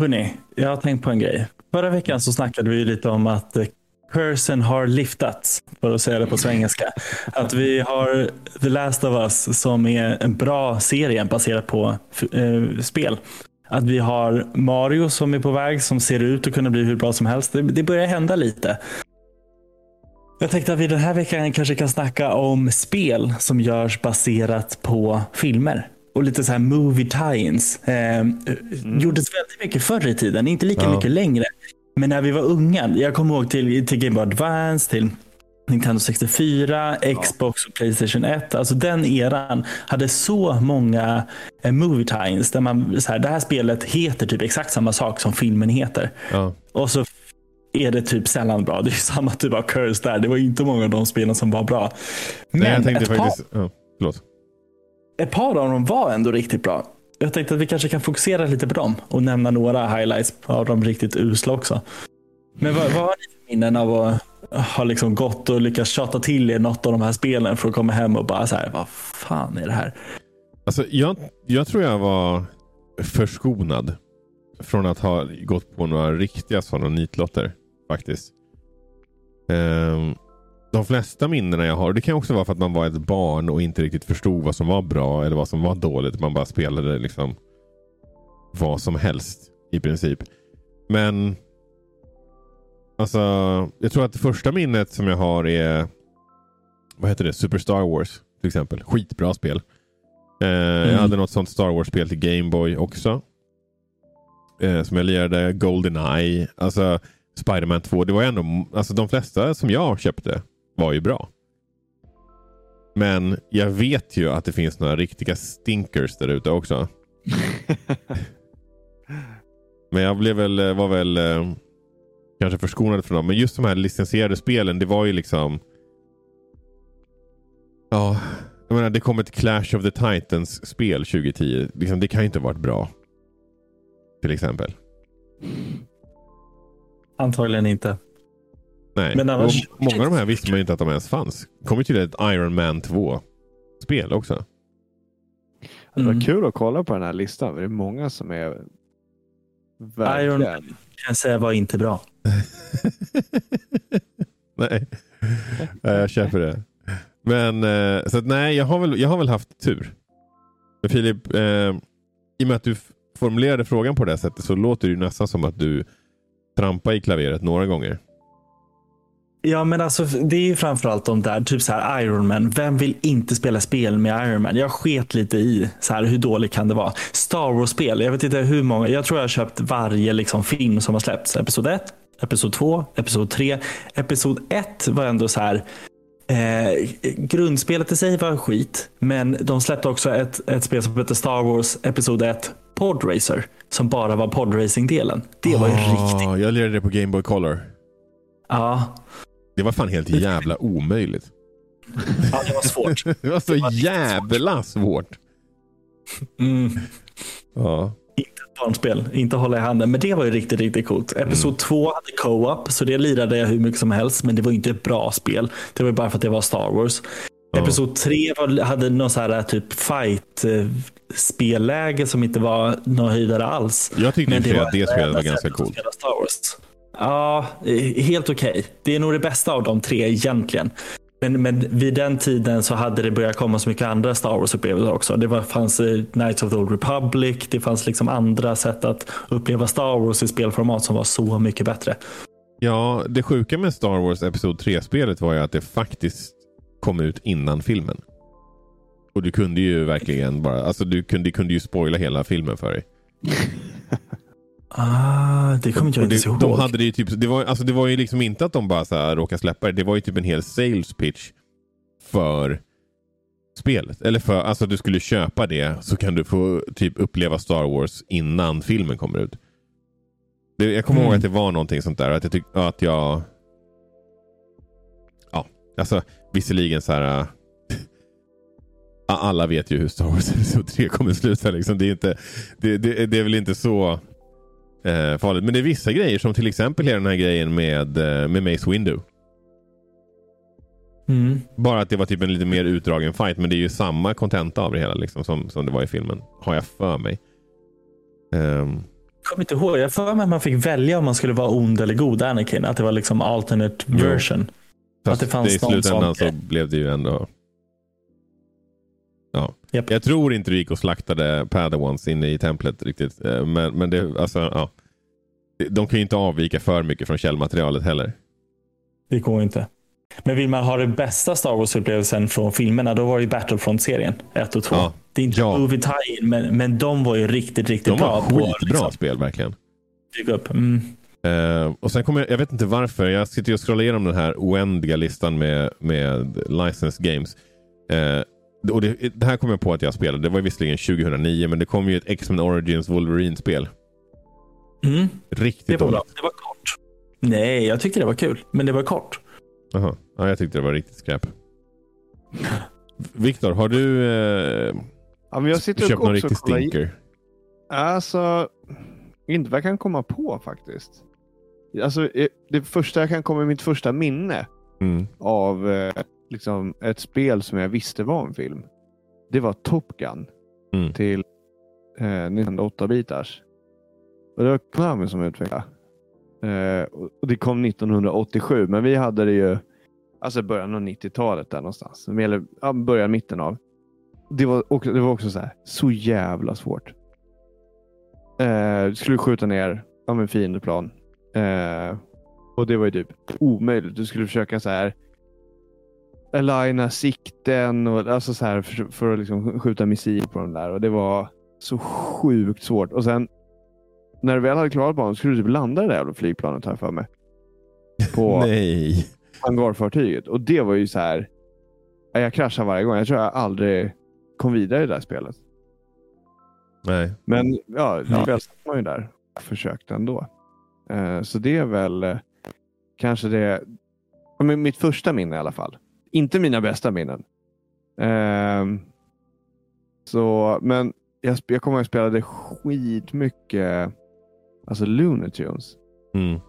Hörrni, jag har tänkt på en grej. Förra veckan så snackade vi lite om att eh, cursen har liftats, för att säga det på svengelska. Att vi har The Last of Us som är en bra serie baserad på eh, spel. Att vi har Mario som är på väg, som ser ut att kunna bli hur bra som helst. Det, det börjar hända lite. Jag tänkte att vi den här veckan kanske kan snacka om spel som görs baserat på filmer och lite så här movie tie-ins. Eh, mm. Gjordes väldigt mycket förr i tiden, inte lika ja. mycket längre. Men när vi var unga, jag kommer ihåg till, till Game Boy Advance, till Nintendo 64, Xbox och Playstation 1. Alltså den eran hade så många eh, movie tie-ins där man, så här, det här spelet heter typ exakt samma sak som filmen heter. Ja. Och så är det typ sällan bra. Det är samma typ av curse där. Det var inte många av de spelen som var bra. Men Nej, jag tänkte ett, faktiskt... par, ja, ett par av dem var ändå riktigt bra. Jag tänkte att vi kanske kan fokusera lite på dem och nämna några highlights av de riktigt usla också. Men vad, vad har ni för minnen av att ha liksom gått och lyckats tjata till er något av de här spelen för att komma hem och bara så här, vad fan är det här? Alltså, jag, jag tror jag var förskonad från att ha gått på några riktiga sådana nitlotter faktiskt. Um, de flesta minnena jag har, det kan också vara för att man var ett barn och inte riktigt förstod vad som var bra eller vad som var dåligt. Man bara spelade liksom vad som helst i princip. Men alltså, jag tror att det första minnet som jag har är vad heter det? Super Star Wars till exempel. Skitbra spel. Eh, mm. Jag hade något sånt Star Wars-spel till Gameboy också. Eh, som jag lirade. Goldeneye. Alltså Spiderman 2. Det var ändå, alltså de flesta som jag köpte var ju bra. Men jag vet ju att det finns några riktiga stinkers där ute också. Men jag blev väl, var väl eh, kanske förskonad från dem. Men just de här licensierade spelen, det var ju liksom... Ja, jag menar det kom ett Clash of the Titans-spel 2010. Liksom, det kan ju inte ha varit bra. Till exempel. Antagligen inte. Nej, men annars... många av de här visste man ju inte att de ens fanns. Det kom ju till ett Iron Man 2-spel också. Det var mm. kul att kolla på den här listan. Det är många som är verkligen... Iron Man kan jag säga var inte bra. nej, jag köper det. Men eh, så att, nej, jag har, väl, jag har väl haft tur. Men Filip, eh, i och med att du formulerade frågan på det sättet så låter det ju nästan som att du trampade i klaveret några gånger. Ja, men alltså det är ju framförallt de där, typ så här Iron Man. Vem vill inte spela spel med Iron Man? Jag sket lite i så här, hur dåligt kan det vara? Star Wars-spel, jag vet inte hur många. Jag tror jag har köpt varje liksom, film som har släppts. Episod 1, Episod 2, Episod 3. Episod 1 var ändå så här. Eh, grundspelet i sig var skit, men de släppte också ett, ett spel som heter Star Wars Episod 1 Podracer som bara var podracing-delen. Det var ju oh, riktigt. Jag lirade det på Game Boy Color. Ja. Det var fan helt jävla omöjligt. Ja, det var svårt. det var så det var jävla svårt. Mm. Ja. Inte ett barnspel, inte hålla i handen. Men det var ju riktigt, riktigt coolt. Episod mm. 2 hade co-op, så det lirade jag hur mycket som helst. Men det var inte ett bra spel. Det var bara för att det var Star Wars. Ja. Episod 3 var, hade någon så här typ fight eh, spelläge som inte var någon höjdare alls. Jag tyckte men det, att det spelet var ganska coolt. Star Wars. Ja, helt okej. Okay. Det är nog det bästa av de tre egentligen. Men, men vid den tiden så hade det börjat komma så mycket andra Star Wars-upplevelser också. Det var, fanns eh, Knights of the Old Republic, det fanns liksom andra sätt att uppleva Star Wars i spelformat som var så mycket bättre. Ja, det sjuka med Star Wars Episod 3-spelet var ju att det faktiskt kom ut innan filmen. Och du kunde ju verkligen bara, alltså du kunde, kunde ju spoila hela filmen för dig. Ah, det kommer jag inte ihåg. De hade det, ju typ, det, var, alltså det var ju liksom inte att de bara så här råkade släppa det. Det var ju typ en hel sales pitch för spelet. Eller för alltså du skulle köpa det så kan du få typ uppleva Star Wars innan filmen kommer ut. Det, jag kommer mm. ihåg att det var någonting sånt där. Att jag, tyck, att jag Ja, alltså visserligen så här. alla vet ju hur Star Wars Episod 3 kommer sluta. Liksom. Det, är inte, det, det, det är väl inte så eh, farligt. Men det är vissa grejer som till exempel hela den här grejen med, eh, med Mace Windu. Mm. Bara att det var typ en lite mer utdragen fight. Men det är ju samma content av det hela liksom, som, som det var i filmen. Har jag för mig. Um. kommer inte ihåg. Jag för mig att man fick välja om man skulle vara ond eller god Anakin. Att det var liksom alternate version. Fast det fanns i någon slutändan sån så blev det ju ändå... Ja. Japp. Jag tror inte du gick och slaktade Padawans inne i templet riktigt. Eh, Men, men det, alltså, ja. De kan ju inte avvika för mycket från källmaterialet heller. Det går inte. Men vill man ha den bästa Star Wars-upplevelsen från filmerna, då var det ju Battlefront-serien 1 och 2. Ja. Det är inte Ja. movie tie men, men de var ju riktigt, riktigt De bra var på skitbra liksom, spel verkligen. upp. Mm. Eh, och sen kommer jag, jag vet inte varför, jag sitter och scrollar igenom den här oändliga listan med, med licensed games. Eh, och det, det här kom jag på att jag spelade. Det var visserligen 2009 men det kom ju ett X-Men Origins Wolverine-spel. Mm. Riktigt Det var bra. dåligt. Det var kort. Nej, jag tyckte det var kul, men det var kort. Jaha. Ja, jag tyckte det var riktigt skräp. Viktor, har du eh, Ja, men jag sitter köpt och någon riktig i- stinker? Alltså, inte vad jag kan komma på faktiskt. Alltså, eh, det första jag kan komma i mitt första minne Mm. av eh, liksom ett spel som jag visste var en film. Det var Top Gun Mm. till eh, Nintendo 8-bitars. Och det var Konami som utvecklade. Eh, och det kom 1987, men vi hade det ju alltså början av 90-talet där någonstans. Eller ja, början, mitten av. Det var också, det var också så, här, så jävla svårt. Eh, du skulle skjuta ner ja, fiendeplan. Eh, och det var ju typ omöjligt. Du skulle försöka så här aligna sikten och alltså så här för, för att liksom skjuta missil på dem där. Och det var så sjukt svårt. Och sen när du väl hade klarat banan skulle du typ landa det där jävla flygplanet här för mig. På Nej. hangarfartyget. Och det var ju så här. ja, Jag kraschade varje gång. Jag tror jag aldrig kom vidare i det där spelet. Nej. Men ja, väl satt man ju där och försökte ändå. Eh, så det är väl eh, kanske det. ja, mitt första minne i alla fall. Inte mina bästa minnen. Ehm, så, men jag, jag kommer ihåg att jag spelade skitmycket alltså Looney Tunes. Mm.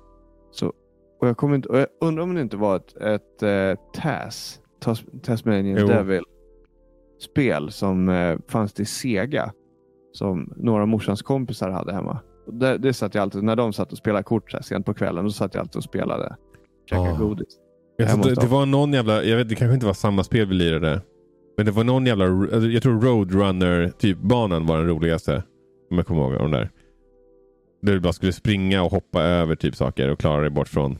Och jag, kommer inte, jag undrar om det inte var ett, ett eh, TAS, Tas, Tasmanian Jo. Devil spel som eh, fanns till Sega. Som några av morsans kompisar hade hemma. Och det, det satt jag alltid, när de satt och spelade kort så här, sent på kvällen, då satt jag alltid och spelade. Käkade Ah. godis. Hos det, det var någon jävla, jag vet det kanske inte var samma spel vi lirade. Men det var någon jävla, alltså, jag tror Roadrunner typ banan var den roligaste. Om jag kommer ihåg de där. Där du bara skulle springa och hoppa över typ saker och klara dig bort från.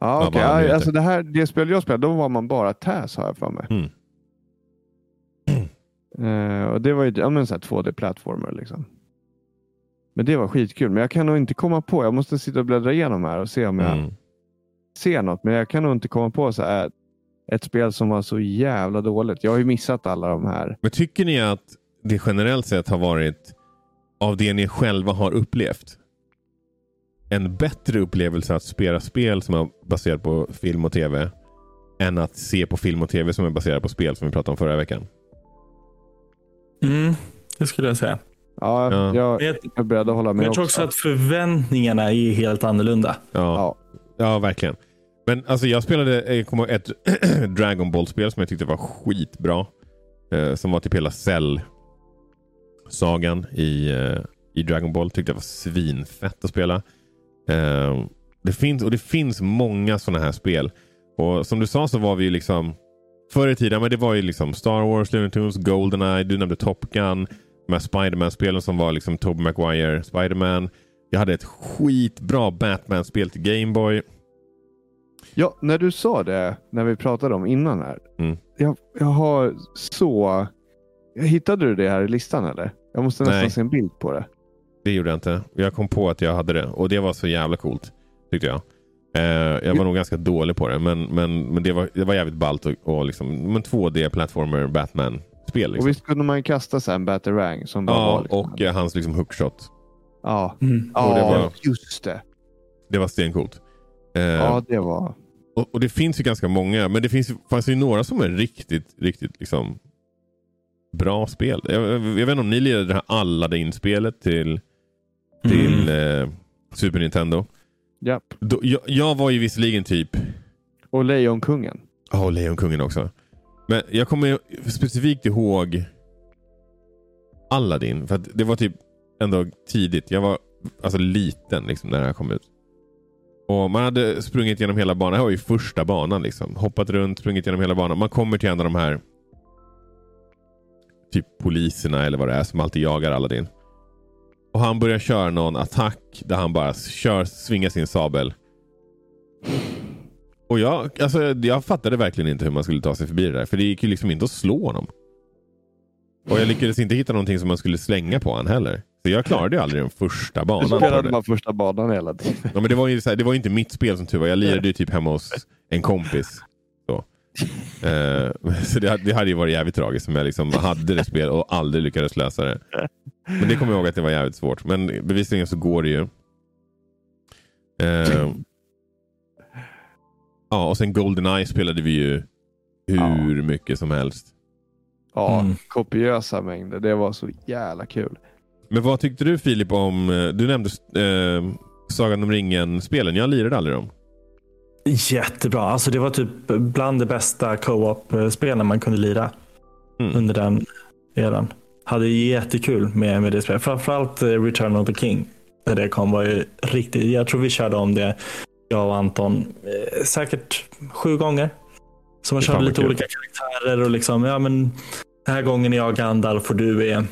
Ja, heter. alltså det, här, det spel jag spelade, då var man bara TAS har jag för mig. Mm. Eh, och det var ju ja, men så här 2D-plattformar. Liksom. Men det var skitkul. Men jag kan nog inte komma på. Jag måste sitta och bläddra igenom här och se om jag Mm. Ser något. Men jag kan nog inte komma på så här, ett spel som var så jävla dåligt. Jag har ju missat alla de här. Men tycker ni att det generellt sett har varit av det ni själva har upplevt en bättre upplevelse att spela spel som är baserat på film och tv än att se på film och tv som är baserat på spel som vi pratade om förra veckan? Mm, det skulle jag säga. Ja, Ja. Jag, Men jag, är beredd att hålla men med jag tror också att förväntningarna är helt annorlunda. Ja, Ja ja verkligen. Men alltså jag spelade jag kommer ett Dragon Ball-spel som jag tyckte var skitbra. Eh, som var typ hela Cell-sagan i, eh, i Dragon Ball. Tyckte det var svinfett att spela. Eh, det finns, och det finns många sådana här spel. Och som du sa så var vi ju liksom Förr i tiden, men det var ju liksom Star Wars, Looney Tunes, Goldeneye, du nämnde Top Gun. De här Spiderman-spelen som var liksom Tobey Maguire, Spiderman. Jag hade ett skitbra Batman-spel till Gameboy. Ja, när du sa det, när vi pratade om innan här. Mm. Jag, jag har så... Hittade du det här i listan eller? Jag måste nästan Nej. se en bild på det. Det gjorde jag inte. Jag kom på att jag hade det och det var så jävla coolt. Tyckte jag. Eh, jag var nog ganska dålig på det men, men, men det, var, det var jävligt ballt och, och liksom, men 2D-plattformer Batman-spel. Och Liksom. visst kunde man kasta så en Batarang som bara var Ja, liksom, och eh, hans liksom hookshot. Ja, Mm. ja det var- just det. Det var stencoolt. Eh, Ja, det var... och, och det finns ju ganska många, men det finns, ju- fanns ju några som är riktigt, riktigt liksom bra spel. Jag, jag, jag vet inte om ni lirade det här Aladdin-spelet till, till Mm. eh, Super Nintendo. Japp. Då, jag, jag var ju visserligen typ Och Lejonkungen. Ja, och Lejonkungen också. Men jag kommer specifikt ihåg Aladdin. För att det var typ ändå tidigt. Jag var alltså liten liksom, när det här kom ut. Och Man hade sprungit genom hela banan. Det här var ju första banan. Liksom. Hoppat runt, sprungit genom hela banan. Man kommer till en av de här typ poliserna eller vad det är som alltid jagar Aladdin. Och han börjar köra någon attack där han bara kör, svingar sin sabel. Och jag, alltså, jag fattade verkligen inte hur man skulle ta sig förbi det där. För det gick ju liksom inte att slå honom. Och jag lyckades inte hitta någonting som man skulle slänga på honom heller. Så jag klarade ju aldrig den första banan. Du spelade bara första banan hela tiden. Ja, men det var ju så här, det var ju inte mitt spel som tur var. Jag lirade ju typ hemma hos en kompis. Så, eh, så det, hade- det hade ju varit jävligt tragiskt om jag liksom hade det spel och aldrig lyckades lösa det. Men det kommer jag ihåg att det var jävligt svårt. Men bevisligen så går det ju. Eh, ja, och sen Goldeneye spelade vi ju hur mycket som helst. Ja, Mm. kopiösa mängder. Det var så jävla kul. Men vad tyckte du Filip om, eh, du nämnde eh, Sagan om ringen-spelen. Jag lirade aldrig dem. Jättebra. Alltså det var typ bland de bästa co-op-spelen man kunde lira Mm. under den eran. Hade jättekul med, med det spelet. Framförallt eh, Return of the King. När det kom var ju riktigt. Jag tror vi körde om det, jag och Anton, eh, säkert sju gånger. Så man körde lite kul. olika karaktärer och liksom, ja men den här gången är jag Gandalf och du är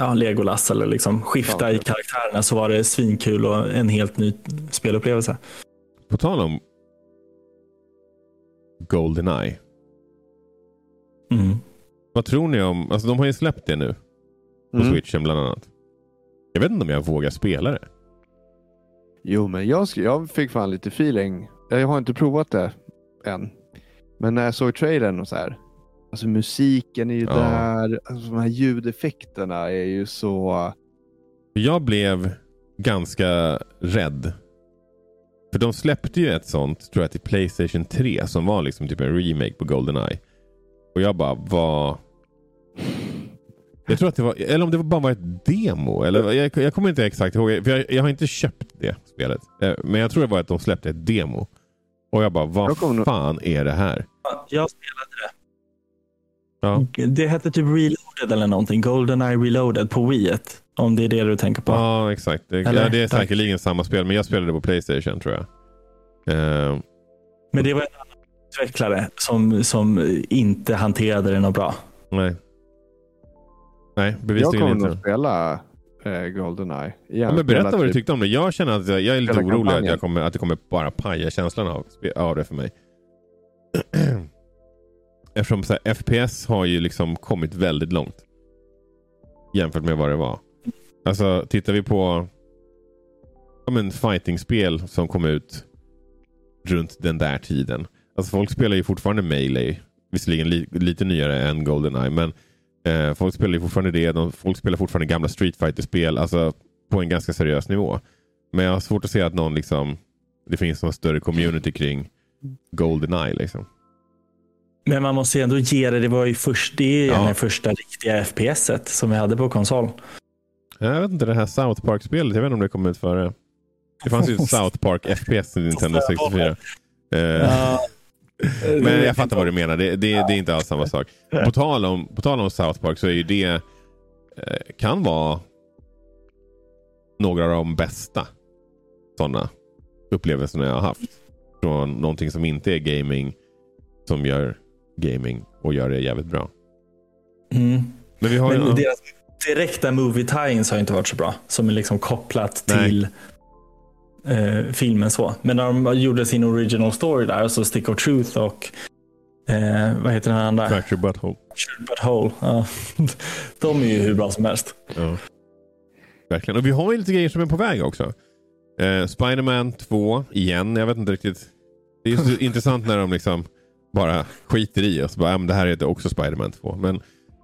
ja, Legolas eller liksom skifta Ja. i karaktärerna så var det svinkul och en helt ny spelupplevelse. På tal om Goldeneye. Mm. Vad tror ni om, alltså de har ju släppt det nu på Mm. switchen bland annat. Jag vet inte om jag vågar spela det. Jo, men jag, jag fick fan lite feeling. Jag har inte provat det än. Men när jag såg trailern och så här. Alltså musiken är ju Ja. där. Alltså, de här ljudeffekterna är ju så... Jag blev ganska rädd. För de släppte ju ett sånt, tror jag, till Playstation 3 som var liksom typ en remake på Goldeneye. Och jag bara, vad... Jag tror att det var, eller om det bara var ett demo. Eller, jag, jag kommer inte exakt ihåg, för jag, jag har inte köpt det spelet. Eh, Men jag tror det var att de släppte ett demo. Och jag bara, vad fan är det här? Jag spelade det. Ja. Det hette typ Reloaded eller någonting. Goldeneye Reloaded på Wii. Om det är det du tänker på. Ja, exakt. Det, Eller? ja, det är Tack. säkerligen samma spel, men jag spelade på Playstation tror jag. Eh, Men det var en annan utvecklare som, som inte hanterade det något bra. nej. Nej, Jag bevisligen kommer inte. nog spela eh, Goldeneye. Ja, men berätta vad du typ- tyckte om det. Jag känner att jag, jag är lite orolig att, jag kommer, att det kommer bara paja känslan av, av det för mig. Eftersom så här, FPS har ju liksom kommit väldigt långt. Jämfört med vad det var. Alltså tittar vi på ja, men fighting-spel som kom ut runt den där tiden. Alltså folk spelar ju fortfarande Melee. Visserligen li, lite nyare än Goldeneye. Men eh, folk spelar ju fortfarande det. De, folk spelar fortfarande gamla Street Fighter-spel. Alltså på en ganska seriös nivå. Men jag har svårt att se att någon liksom det finns någon större community kring Goldeneye. Liksom. Men man måste ju ändå ge det. Det var ju först, det är Ja. det första riktiga FPSet som vi hade på konsol. Jag vet inte, det här South Park-spelet. Jag vet inte om det kom ut före. Det fanns ju ett South Park FPS i Nintendo 64. Eh, Men jag fattar vad du menar. Det, det, det är inte alls samma sak. På tal om, på tal om South Park så är ju det eh, kan vara några av de bästa sådana upplevelserna jag har haft. Från någonting som inte är gaming som gör gaming och gör det jävligt bra. Mm. Men vi har. Men deras direkta movie tie-ins har inte varit så bra. Som är liksom kopplat Nej. till eh, filmen så. Men när de gjorde sin original story där, så Stick of Truth och eh, vad heter den andra? Fracture Butthole. Shoot But Hole. Ja. De är ju hur bra som helst. Ja. Verkligen. Och vi har ju lite grejer som är på väg också. Eh, Spiderman 2 igen. Jag vet inte riktigt. Det är så intressant när de liksom bara skiter i oss. Bara, ja, men det här heter också Spiderman 2. Men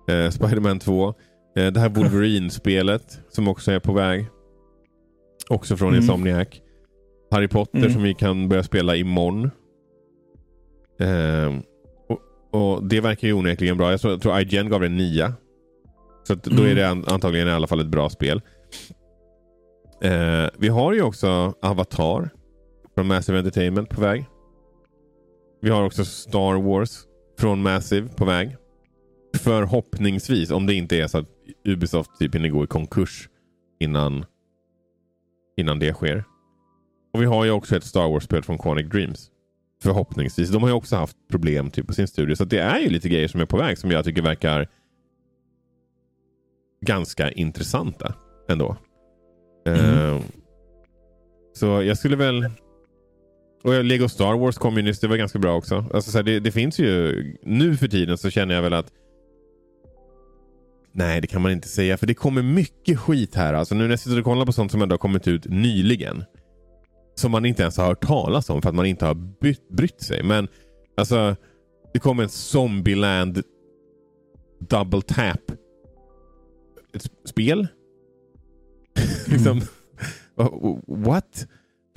eh, Spiderman 2. Eh, det här Wolverine-spelet som också är på väg. Också från Mm. Insomniac. Harry Potter Mm. som vi kan börja spela imorgon. Eh, och, och Det verkar ju onekligen bra. Jag tror, jag tror IGN gav det en 9. Så att då Mm. är det an- antagligen i alla fall ett bra spel. Eh, vi har ju också Avatar från Massive Entertainment på väg. Vi har också Star Wars från Massive på väg. Förhoppningsvis, om det inte är så att Ubisoft typ hinner gå i konkurs innan, innan det sker. Och vi har ju också ett Star Wars-spel från Quantic Dreams. Förhoppningsvis. De har ju också haft problem typ, på sin studio. Så det är ju lite grejer som är på väg som jag tycker verkar ganska intressanta ändå. Mm. Uh, så jag skulle väl... Och Lego Star Wars kom ju nyss. Det var ganska bra också. Alltså, så här, det, det, finns ju... Nu för tiden så känner jag väl att... Nej, det kan man inte säga. För det kommer mycket skit här. Alltså nu när jag sitter och kollar på sånt som ändå har kommit ut nyligen. Som man inte ens har hört talas om för att man inte har bytt, brytt sig. Men alltså, det kommer en Zombieland Double Tap. Ett spel. liksom, what?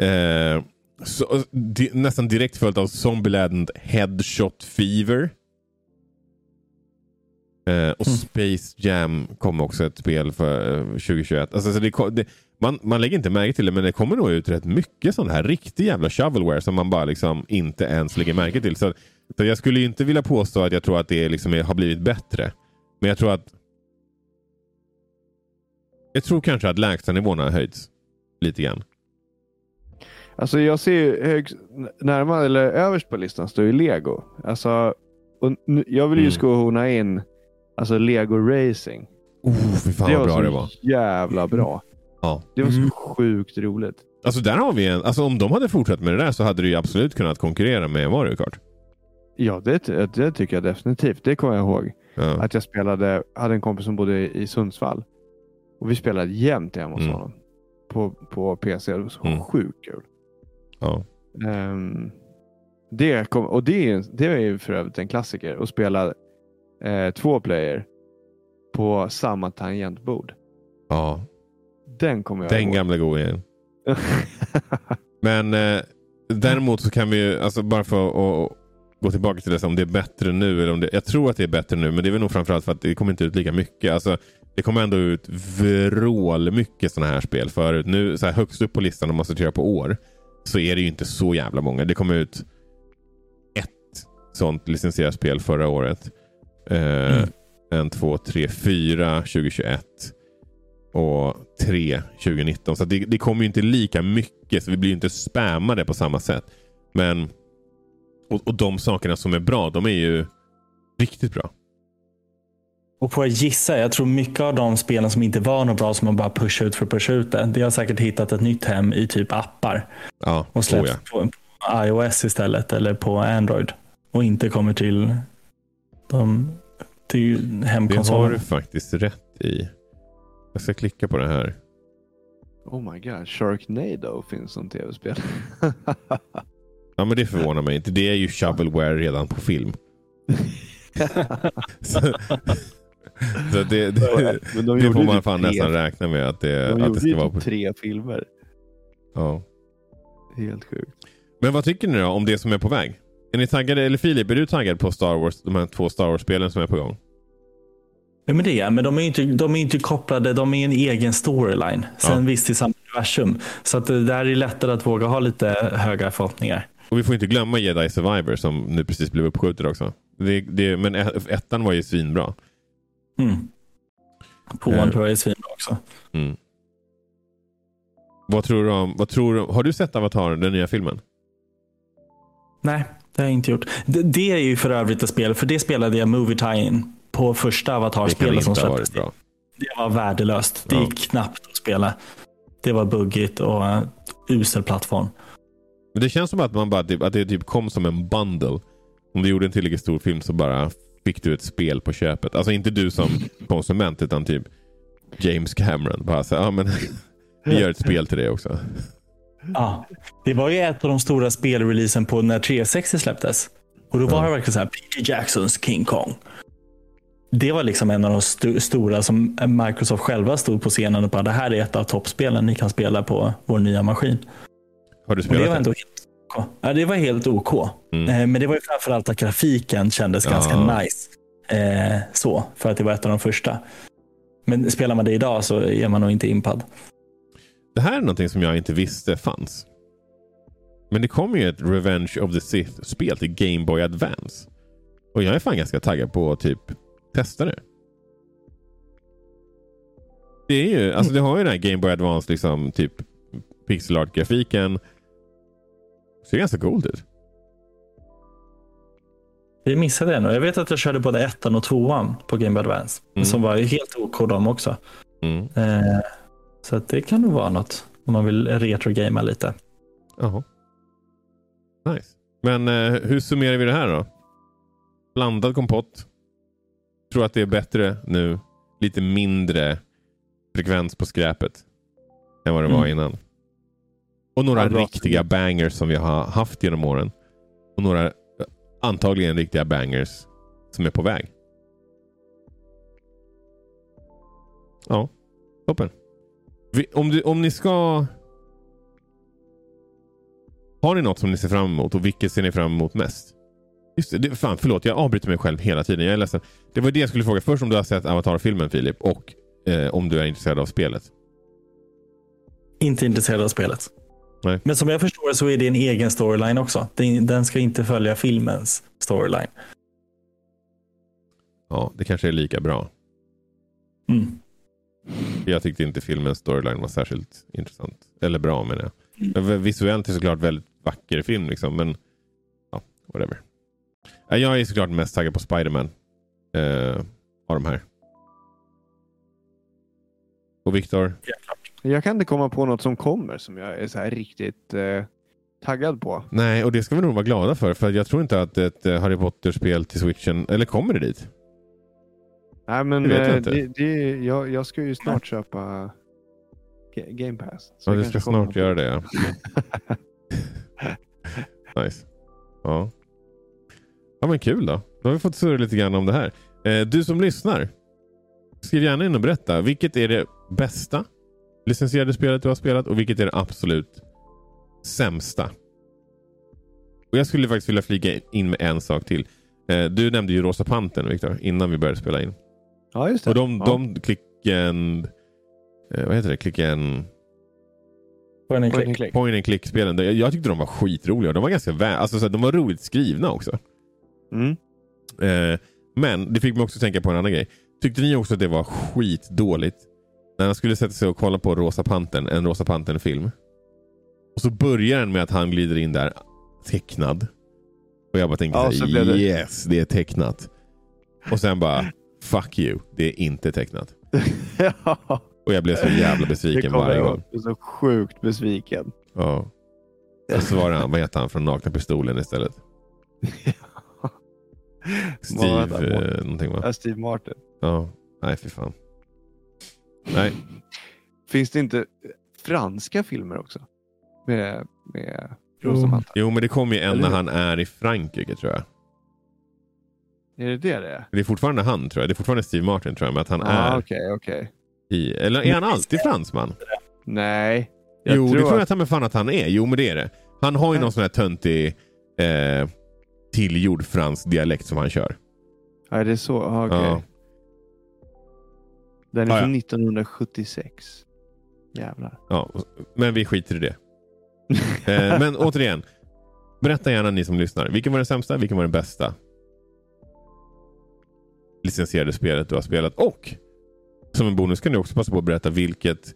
Eh, så, di nästan direkt följt av Zombieland Headshot Fever. Eh, och mm. Space Jam kom också ett spel för eh, 2021. Alltså, så det, det, man, man lägger inte märke till det men det kommer nog ut rätt mycket sån här riktig jävla shovelware som man bara liksom inte ens lägger märke till. Så, så jag skulle inte vilja påstå att jag tror att det liksom är, har blivit bättre. Men jag tror att jag tror kanske att lägstanivån har höjts lite grann. Alltså jag ser högst, närmare eller överst på listan står ju Lego. Alltså, och jag vill ju mm. skohorna in alltså Lego Racing. Oh, fy fan det vad bra det var. jävla bra. Ja. Det var så mm. sjukt roligt. Alltså där har vi en, alltså om de hade fortsatt med det där så hade det ju absolut kunnat konkurrera med Mario Kart. Ja, det, det tycker jag definitivt. Det kommer jag ihåg. Ja. Att jag spelade, hade en kompis som bodde i Sundsvall. Och vi spelade jämt hemma hos mm. honom. På, på PC. Det var så mm. sjukt kul. Ja. Um, det kom, och det är, det är för övrigt en klassiker. Att spela eh, två player på samma tangentbord. Ja. Den kommer jag Den ihåg. gamla godingen. Men eh, däremot så kan vi ju, alltså bara för att gå tillbaka till det, om det är bättre nu. Eller om det, jag tror att det är bättre nu, men det är väl nog framförallt för att det kommer inte ut lika mycket. Alltså, det kom ändå ut vrål mycket sådana här spel förut. Nu så här, högst upp på listan om man sorterar på år så är det ju inte så jävla många. Det kom ut ett sånt licensierat spel förra året. Eh, mm. En, två, tre, fyra 2021 och tre 2019. Så det, det kommer ju inte lika mycket, så vi blir inte spammade på samma sätt. Men och, och de sakerna som är bra, de är ju riktigt bra. Och på att gissa, jag tror mycket av de spelen som inte var något bra som man bara pushar ut för att pusha ut det. Det har säkert hittat ett nytt hem i typ appar. Ja, och släpps oh ja. på iOS istället eller på Android. Och inte kommer till, de, till hemkonsolen. Det har du faktiskt rätt i. Jag ska klicka på det här. Oh my god, Sharknado finns som tv-spel. ja men det förvånar mig inte. Det är ju shovelware redan på film. så, det, det, de det får man fan tre, nästan räkna med att det, de att det ska vara. På... tre filmer. Ja. Helt sjukt. Men vad tycker ni då om det som är på väg? Är ni taggade, eller Filip, är du taggad på Star Wars, de här två Star Wars-spelen som är på gång? Ja, men det är men de är inte, de är inte kopplade, de är en egen storyline. Sen ja. visst i samma universum. Så att det där är lättare att våga ha lite höga förhoppningar. Och vi får inte glömma Jedi Survivor som nu precis blev uppskjutet också. Det, det, men ettan var ju svinbra. Mm. Tvåan uh, tror jag är svinbra också. Mm. Vad tror du om, vad tror du, har du sett Avatar, den nya filmen? Nej, det har jag inte gjort. Det, det är ju för övrigt ett spel, för det spelade jag Movie Tie-In på första Avatar-spelet som släpptes. Det var värdelöst. Det ja. gick knappt att spela. Det var buggigt och uh, usel plattform. Men det känns som att, man bara, att det typ kom som en bundle. Om du gjorde en tillräckligt stor film så bara fick du ett spel på köpet. Alltså inte du som konsument utan typ James Cameron. Bara så, ja, men vi gör ett spel till det också. Ja, det var ju ett av de stora spelreleasen på när 360 släpptes. Och då var ja. det verkligen så här, Peter Jacksons King Kong. Det var liksom en av de st stora som Microsoft själva stod på scenen och bara, det här är ett av toppspelen ni kan spela på vår nya maskin. Har du spelat det? Var ändå helt, ja, det var helt OK. Mm. Eh, men det var ju framförallt att grafiken kändes ja. ganska nice. Eh, så, för att det var ett av de första. Men spelar man det idag så är man nog inte impad. Det här är någonting som jag inte visste fanns. Men det kommer ju ett Revenge of the Sith-spel till Game Boy Advance. Och jag är fan ganska taggad på att typ testa det. Det är ju, alltså det har ju den här Game Boy Advance liksom typ pixel art grafiken. Ser ganska coolt ut. Vi missade en. Jag vet att jag körde både ettan och tvåan på Game Boy Advance. Mm. Som var helt OK de också. Mm. Eh, så att det kan nog vara något om man vill retrogama lite. Jaha. Nice. Men eh, hur summerar vi det här då? Blandad kompott. Tror att det är bättre nu. Lite mindre frekvens på skräpet än vad det var Mm. innan. Och några Ja, riktiga bangers som vi har haft genom åren. Och några eh, antagligen riktiga bangers som är på väg. Ja, toppen. Vi, om, du, om ni ska... Har ni något som ni ser fram emot och vilket ser ni fram emot mest? Just det, det, fan, förlåt, jag avbryter mig själv hela tiden. Jag är ledsen. Det var det jag skulle fråga. Först om du har sett Avatar-filmen Filip och eh, om du är intresserad av spelet. Inte intresserad av spelet. Nej. Men som jag förstår så är det en egen storyline också. Den ska inte följa filmens storyline. Ja, det kanske är lika bra. Mm. Jag tyckte inte filmens storyline var särskilt intressant. Eller bra menar jag. Men Visuellt är det såklart väldigt vacker film liksom. Men ja, whatever. Ja, Jag är såklart mest taggad på Spiderman. Eh, av de här. Och Viktor? Jag kan inte komma på något som kommer som jag är så här riktigt eh, taggad på. Nej, och det ska vi nog vara glada för. För jag tror inte att ett eh, Harry Potter-spel till switchen, eller kommer det dit? Nej, men Det vet jag eh, inte. det, det, jag, jag ska ju snart köpa Ga- Game Pass. Ja, du ska snart göra det ja. nice. Ja. Ja men kul då. Då har vi fått surra lite grann om det här. Eh, du som lyssnar. Skriv gärna in och berätta. Vilket är det bästa licensierade spelet du har spelat och vilket är det absolut sämsta? Och Jag skulle faktiskt vilja flika in med en sak till. Eh, du nämnde ju Rosa Pantern Viktor innan vi började spela in. Ja, just det. Och de, ja. de klicken... Eh, vad heter det? Klicken... Point and Point click. and click. point and click-spelen. Jag, jag tyckte de var skitroliga. De var ganska vä- alltså, så här, de var roligt skrivna också. Mm. Eh, men det fick mig också tänka på en annan grej. Tyckte ni också att det var skitdåligt när han skulle sätta sig och kolla på Rosa Pantern, en Rosa Pantern-film? Och så börjar den med att han glider in där tecknad. Och jag bara tänkte Ja, så så här, blev det- yes, det är tecknat. Och sen bara, fuck you, det är inte tecknat. ja, Och jag blev så jävla besviken varje gång. Jag så sjukt besviken. Ja. Och så var det han, vad heter han från Nakna Pistolen istället? Steve eh, någonting va? Ja, Steve Martin. Ja. Nej, fy fan. Nej. Finns det inte franska filmer också? Med, med Jo. Rosa Pantern? Jo, men det kommer ju en Eller när hur? han är i Frankrike tror jag. Är det det det är? Det är fortfarande han tror jag. Det är fortfarande Steve Martin tror jag. Men att han Ja, är Ah, okej, okej. i... Eller är han alltid fransman? Nej. Jag jo, det tror jag att... att han med fan att han är. Jo, men det är det. Han har ju någon sån här töntig eh, tillgjord fransk dialekt som han kör. Ja, det är så. Ja, okej. Ja. Den är Ja, från 1976. Jävlar. Ja, men vi skiter i det. Eh, men återigen. Berätta gärna ni som lyssnar. Vilken var den sämsta? Vilken var den bästa? Licensierade spelet du har spelat. Och som en bonus kan du också passa på att berätta vilket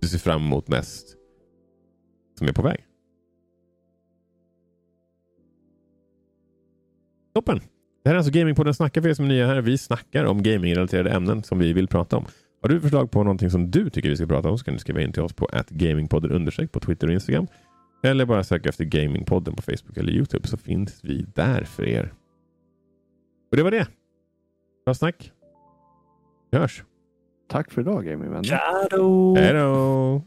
du ser fram emot mest som är på väg. Toppen! Det här är alltså Gamingpodden Snackar för er som är nya här. Vi snackar om gamingrelaterade ämnen som vi vill prata om. Har du förslag på någonting som du tycker vi ska prata om så kan du skriva in till oss på gamingpodden understreck på Twitter och Instagram. Eller bara söka efter Gamingpodden på Facebook eller Youtube så finns vi där för er. Och det var det. Bra snack. Vi hörs. Tack för idag, Gaming Vänner. Ciao! Hej då!